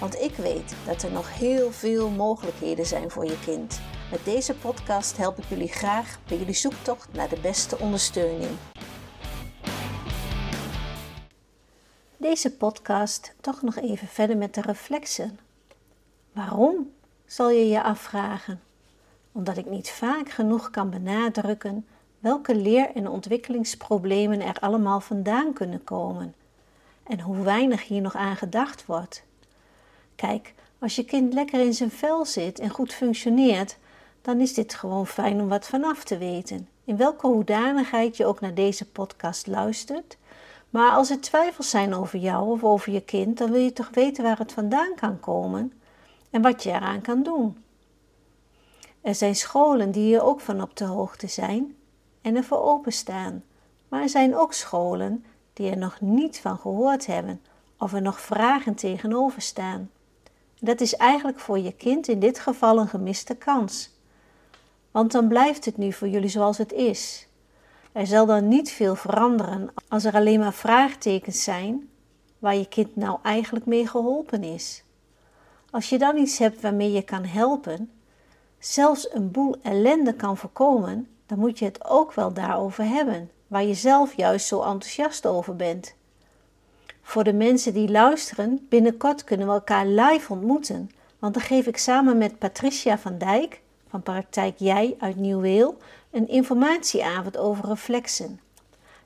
Want ik weet dat er nog heel veel mogelijkheden zijn voor je kind. Met deze podcast help ik jullie graag bij jullie zoektocht naar de beste ondersteuning. Deze podcast toch nog even verder met de reflexen. Waarom, zal je je afvragen? Omdat ik niet vaak genoeg kan benadrukken welke leer- en ontwikkelingsproblemen er allemaal vandaan kunnen komen en hoe weinig hier nog aan gedacht wordt. Kijk, als je kind lekker in zijn vel zit en goed functioneert, dan is dit gewoon fijn om wat vanaf te weten. In welke hoedanigheid je ook naar deze podcast luistert. Maar als er twijfels zijn over jou of over je kind, dan wil je toch weten waar het vandaan kan komen en wat je eraan kan doen. Er zijn scholen die hier ook van op de hoogte zijn en ervoor openstaan. Maar er zijn ook scholen die er nog niet van gehoord hebben of er nog vragen tegenover staan. Dat is eigenlijk voor je kind in dit geval een gemiste kans. Want dan blijft het nu voor jullie zoals het is. Er zal dan niet veel veranderen als er alleen maar vraagtekens zijn waar je kind nou eigenlijk mee geholpen is. Als je dan iets hebt waarmee je kan helpen, zelfs een boel ellende kan voorkomen, dan moet je het ook wel daarover hebben, waar je zelf juist zo enthousiast over bent. Voor de mensen die luisteren, binnenkort kunnen we elkaar live ontmoeten, want dan geef ik samen met Patricia van Dijk van Praktijk Jij uit Nieuweel een informatieavond over reflexen.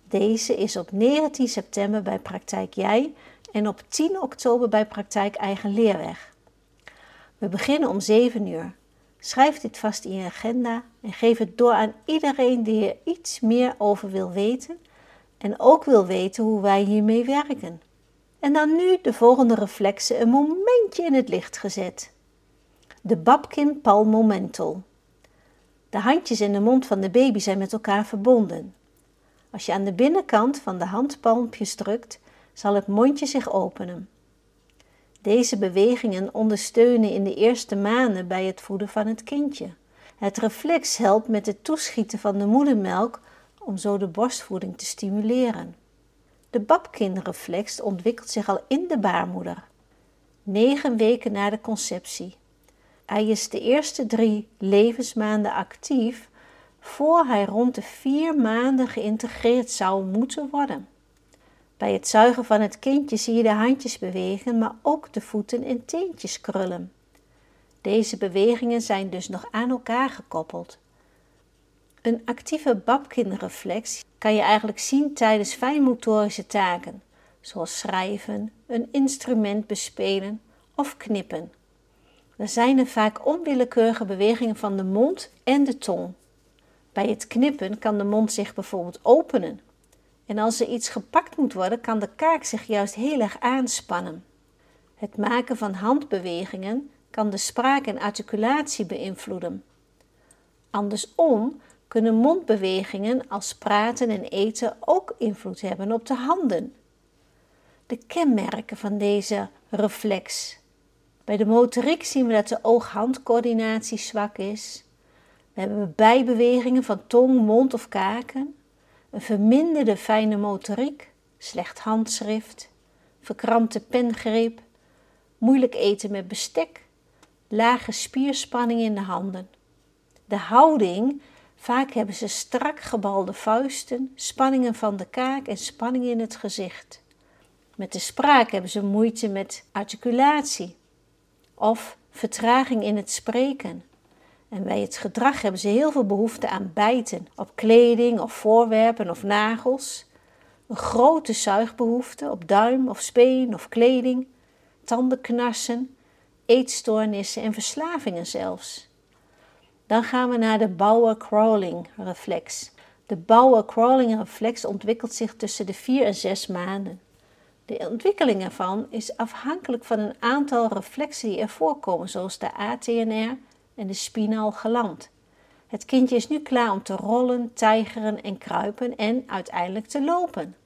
Deze is op 19 september bij Praktijk Jij en op 10 oktober bij Praktijk Eigen Leerweg. We beginnen om 7 uur. Schrijf dit vast in je agenda en geef het door aan iedereen die er iets meer over wil weten en ook wil weten hoe wij hiermee werken. En dan nu de volgende reflexen een momentje in het licht gezet. De Babkin Palmomental. De handjes en de mond van de baby zijn met elkaar verbonden. Als je aan de binnenkant van de handpalmpjes drukt, zal het mondje zich openen. Deze bewegingen ondersteunen in de eerste maanden bij het voeden van het kindje. Het reflex helpt met het toeschieten van de moedermelk om zo de borstvoeding te stimuleren. De babkinreflex ontwikkelt zich al in de baarmoeder, negen weken na de conceptie. Hij is de eerste drie levensmaanden actief voor hij rond de vier maanden geïntegreerd zou moeten worden. Bij het zuigen van het kindje zie je de handjes bewegen, maar ook de voeten en teentjes krullen. Deze bewegingen zijn dus nog aan elkaar gekoppeld. Een actieve babkinreflex kan je eigenlijk zien tijdens fijnmotorische taken, zoals schrijven, een instrument bespelen of knippen. Er zijn er vaak onwillekeurige bewegingen van de mond en de tong. Bij het knippen kan de mond zich bijvoorbeeld openen. En als er iets gepakt moet worden, kan de kaak zich juist heel erg aanspannen. Het maken van handbewegingen kan de spraak en articulatie beïnvloeden. Andersom kunnen mondbewegingen als praten en eten ook invloed hebben op de handen. De kenmerken van deze reflex. Bij de motoriek zien we dat de oog-handcoördinatie zwak is. We hebben bijbewegingen van tong, mond of kaken, een verminderde fijne motoriek, slecht handschrift, verkrampte pengreep, moeilijk eten met bestek, lage spierspanning in de handen. De houding Vaak hebben ze strak gebalde vuisten, spanningen van de kaak en spanningen in het gezicht. Met de spraak hebben ze moeite met articulatie of vertraging in het spreken. En bij het gedrag hebben ze heel veel behoefte aan bijten op kleding of voorwerpen of nagels. Een grote zuigbehoefte op duim of speen of kleding, tandenknarsen, eetstoornissen en verslavingen zelfs. Dan gaan we naar de Bauer-Crawling reflex. De Bauer-Crawling reflex ontwikkelt zich tussen de 4 en 6 maanden. De ontwikkeling ervan is afhankelijk van een aantal reflexen die er voorkomen, zoals de ATNR en de spinaal geland. Het kindje is nu klaar om te rollen, tijgeren en kruipen en uiteindelijk te lopen.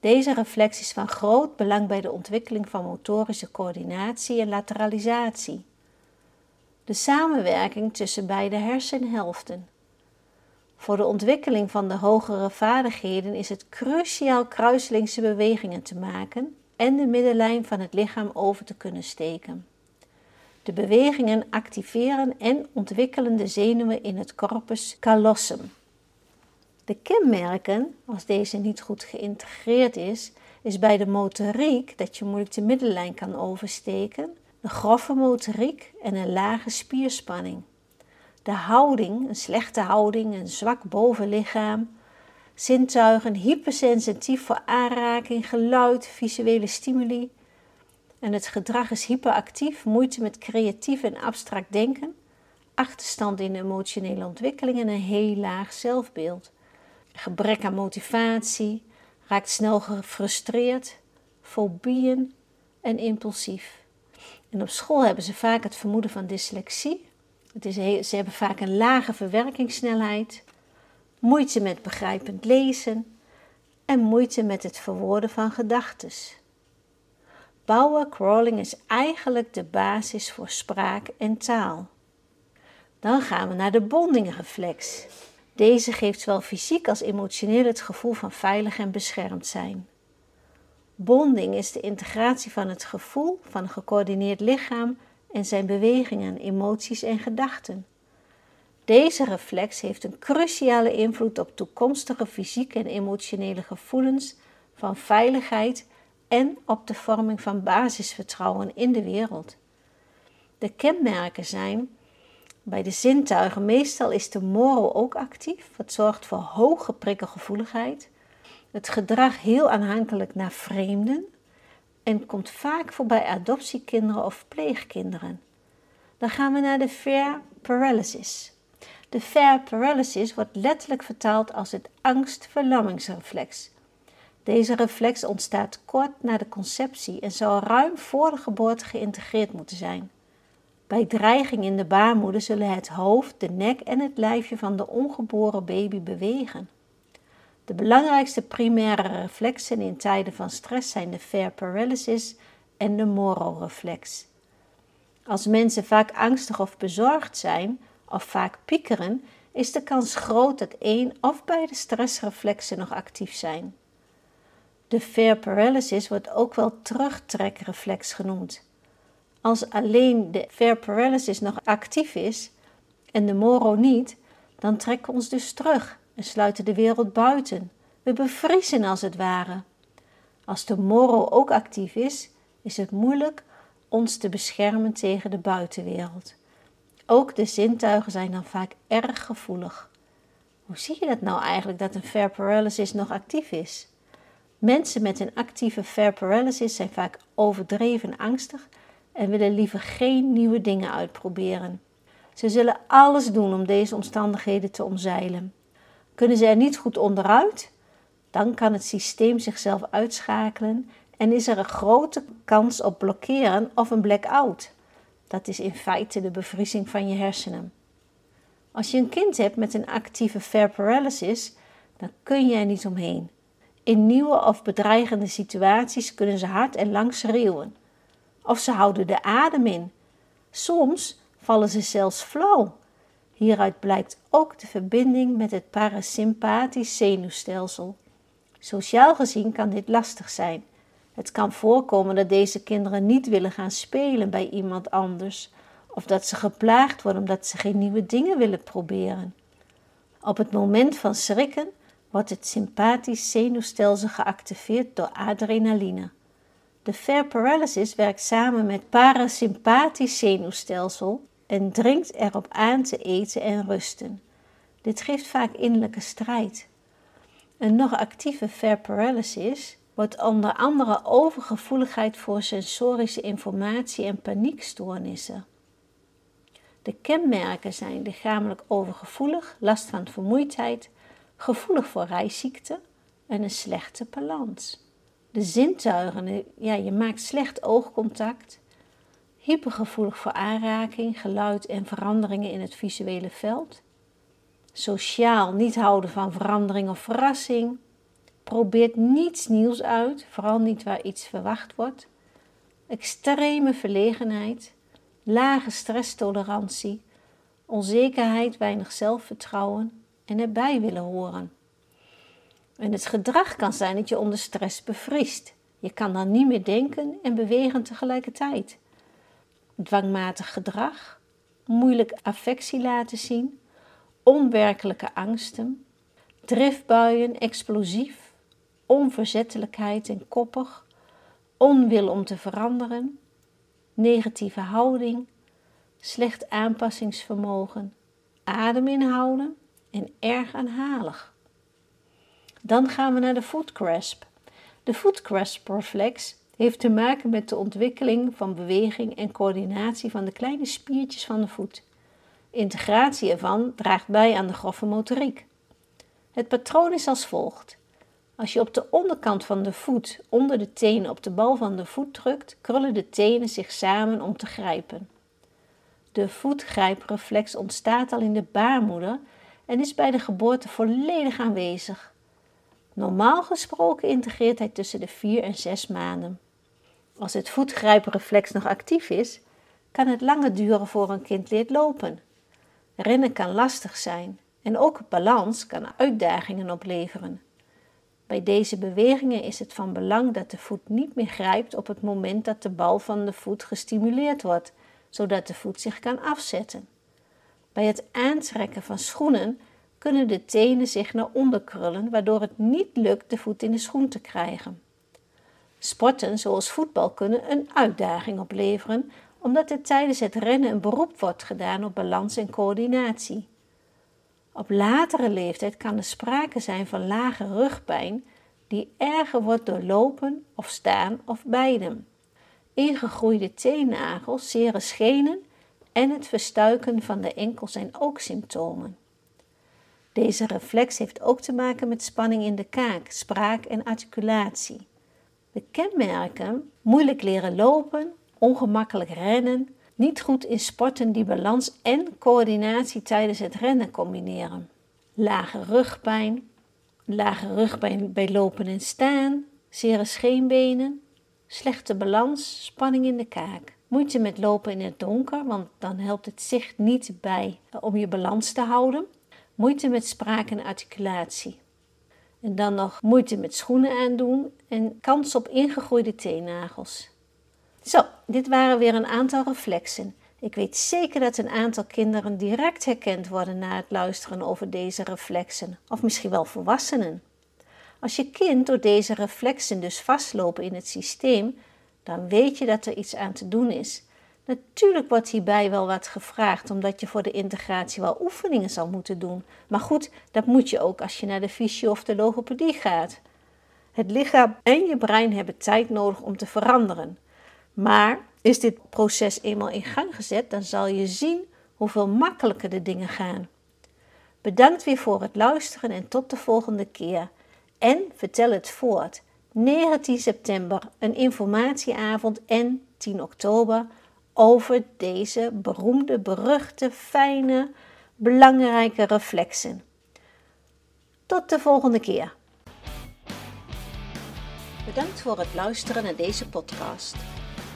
Deze reflex is van groot belang bij de ontwikkeling van motorische coördinatie en lateralisatie. De samenwerking tussen beide hersenhelften. Voor de ontwikkeling van de hogere vaardigheden is het cruciaal kruiselingse bewegingen te maken en de middenlijn van het lichaam over te kunnen steken. De bewegingen activeren en ontwikkelen de zenuwen in het corpus callosum. De kenmerken, als deze niet goed geïntegreerd is, is bij de motoriek dat je moeilijk de middenlijn kan oversteken, de grove motoriek en een lage spierspanning. De houding, een slechte houding, een zwak bovenlichaam, zintuigen hypersensitief voor aanraking, geluid, visuele stimuli. En het gedrag is hyperactief, moeite met creatief en abstract denken, achterstand in emotionele ontwikkeling en een heel laag zelfbeeld gebrek aan motivatie, raakt snel gefrustreerd, fobieën en impulsief. En op school hebben ze vaak het vermoeden van dyslexie. Het is ze hebben vaak een lage verwerkingssnelheid, moeite met begrijpend lezen en moeite met het verwoorden van gedachten. Bouwen crawling is eigenlijk de basis voor spraak en taal. Dan gaan we naar de bondingreflex. Deze geeft zowel fysiek als emotioneel het gevoel van veilig en beschermd zijn. Bonding is de integratie van het gevoel van een gecoördineerd lichaam en zijn bewegingen, emoties en gedachten. Deze reflex heeft een cruciale invloed op toekomstige fysieke en emotionele gevoelens van veiligheid en op de vorming van basisvertrouwen in de wereld. De kenmerken zijn bij de zintuigen meestal is de moro ook actief, wat zorgt voor hoge prikkelgevoeligheid. Het gedrag heel aanhankelijk naar vreemden en komt vaak voor bij adoptiekinderen of pleegkinderen. Dan gaan we naar de fair paralysis. De fair paralysis wordt letterlijk vertaald als het angstverlammingsreflex. Deze reflex ontstaat kort na de conceptie en zou ruim voor de geboorte geïntegreerd moeten zijn. Bij dreiging in de baarmoeder zullen het hoofd, de nek en het lijfje van de ongeboren baby bewegen. De belangrijkste primaire reflexen in tijden van stress zijn de fair paralysis en de moro-reflex. Als mensen vaak angstig of bezorgd zijn of vaak piekeren, is de kans groot dat één of beide stressreflexen nog actief zijn. De fair paralysis wordt ook wel terugtrekreflex genoemd. Als alleen de fair paralysis nog actief is en de moro niet, dan trekken we ons dus terug en sluiten de wereld buiten. We bevriezen als het ware. Als de moro ook actief is, is het moeilijk ons te beschermen tegen de buitenwereld. Ook de zintuigen zijn dan vaak erg gevoelig. Hoe zie je dat nou eigenlijk dat een fair paralysis nog actief is? Mensen met een actieve fair paralysis zijn vaak overdreven angstig en willen liever geen nieuwe dingen uitproberen. Ze zullen alles doen om deze omstandigheden te omzeilen. Kunnen ze er niet goed onderuit, dan kan het systeem zichzelf uitschakelen en is er een grote kans op blokkeren of een blackout. Dat is in feite de bevriezing van je hersenen. Als je een kind hebt met een actieve fair paralysis, dan kun je er niet omheen. In nieuwe of bedreigende situaties kunnen ze hard en lang schreeuwen of ze houden de adem in. Soms vallen ze zelfs flauw. Hieruit blijkt ook de verbinding met het parasympathisch zenuwstelsel. Sociaal gezien kan dit lastig zijn. Het kan voorkomen dat deze kinderen niet willen gaan spelen bij iemand anders, of dat ze geplaagd worden omdat ze geen nieuwe dingen willen proberen. Op het moment van schrikken wordt het sympathisch zenuwstelsel geactiveerd door adrenaline. De fair paralysis werkt samen met parasympathisch zenuwstelsel en dringt erop aan te eten en rusten. Dit geeft vaak innerlijke strijd. Een nog actieve fair paralysis wordt onder andere overgevoeligheid voor sensorische informatie en paniekstoornissen. De kenmerken zijn lichamelijk overgevoelig, last van vermoeidheid, gevoelig voor reisziekten en een slechte balans. De zintuigen, ja, je maakt slecht oogcontact. Hypergevoelig voor aanraking, geluid en veranderingen in het visuele veld. Sociaal niet houden van verandering of verrassing. Probeert niets nieuws uit, vooral niet waar iets verwacht wordt. Extreme verlegenheid, lage stresstolerantie, onzekerheid, weinig zelfvertrouwen en erbij willen horen. En het gedrag kan zijn dat je onder stress bevriest. Je kan dan niet meer denken en bewegen tegelijkertijd. Dwangmatig gedrag, moeilijk affectie laten zien, onwerkelijke angsten, driftbuien, explosief, onverzettelijkheid en koppig, onwil om te veranderen, negatieve houding, slecht aanpassingsvermogen, adem inhouden en erg aanhalig. Dan gaan we naar de foot grasp. De foot grasp reflex heeft te maken met de ontwikkeling van beweging en coördinatie van de kleine spiertjes van de voet. Integratie ervan draagt bij aan de grove motoriek. Het patroon is als volgt. Als je op de onderkant van de voet onder de tenen op de bal van de voet drukt, krullen de tenen zich samen om te grijpen. De voetgrijpreflex ontstaat al in de baarmoeder en is bij de geboorte volledig aanwezig. Normaal gesproken integreert hij tussen de 4 en 6 maanden. Als het voetgrijpreflex nog actief is, kan het langer duren voor een kind leert lopen. Rennen kan lastig zijn en ook balans kan uitdagingen opleveren. Bij deze bewegingen is het van belang dat de voet niet meer grijpt op het moment dat de bal van de voet gestimuleerd wordt, zodat de voet zich kan afzetten. Bij het aantrekken van schoenen kunnen de tenen zich naar onder krullen, waardoor het niet lukt de voet in de schoen te krijgen. Sporten zoals voetbal kunnen een uitdaging opleveren, omdat er tijdens het rennen een beroep wordt gedaan op balans en coördinatie. Op latere leeftijd kan er sprake zijn van lage rugpijn die erger wordt door lopen of staan of beiden. Ingegroeide teennagels, zere schenen en het verstuiken van de enkel zijn ook symptomen. Deze reflex heeft ook te maken met spanning in de kaak, spraak en articulatie. De kenmerken: moeilijk leren lopen, ongemakkelijk rennen, niet goed in sporten die balans en coördinatie tijdens het rennen combineren. Lage rugpijn, lage rugpijn bij lopen en staan, zere scheenbenen, slechte balans, spanning in de kaak. Moeite met lopen in het donker, want dan helpt het zicht niet bij om je balans te houden. Moeite met spraak en articulatie. En dan nog moeite met schoenen aandoen en kans op ingegroeide teennagels. Zo, dit waren weer een aantal reflexen. Ik weet zeker dat een aantal kinderen direct herkend worden na het luisteren over deze reflexen, of misschien wel volwassenen. Als je kind door deze reflexen dus vastlopen in het systeem, dan weet je dat er iets aan te doen is. Natuurlijk wordt hierbij wel wat gevraagd, omdat je voor de integratie wel oefeningen zal moeten doen. Maar goed, dat moet je ook als je naar de fysio of de logopedie gaat. Het lichaam en je brein hebben tijd nodig om te veranderen. Maar is dit proces eenmaal in gang gezet, dan zal je zien hoeveel makkelijker de dingen gaan. Bedankt weer voor het luisteren en tot de volgende keer. En vertel het voort. 19 september een informatieavond en 10 oktober over deze beroemde, beruchte, fijne, belangrijke reflexen. Tot de volgende keer. Bedankt voor het luisteren naar deze podcast.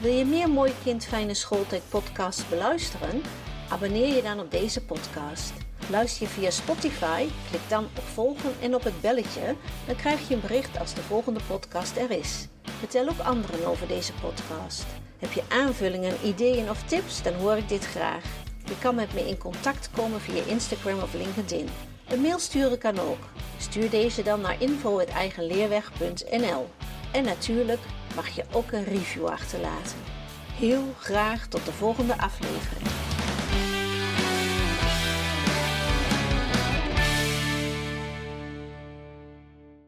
Wil je meer Mooi Kind Fijne Schooltijd podcast beluisteren? Abonneer je dan op deze podcast. Luister je via Spotify? Klik dan op volgen en op het belletje. Dan krijg je een bericht als de volgende podcast er is. Vertel ook anderen over deze podcast. Heb je aanvullingen, ideeën of tips? Dan hoor ik dit graag. Je kan met me in contact komen via Instagram of LinkedIn. Een mail sturen kan ook. Stuur deze dan naar info.eigenleerweg.nl En natuurlijk mag je ook een review achterlaten. Heel graag tot de volgende aflevering.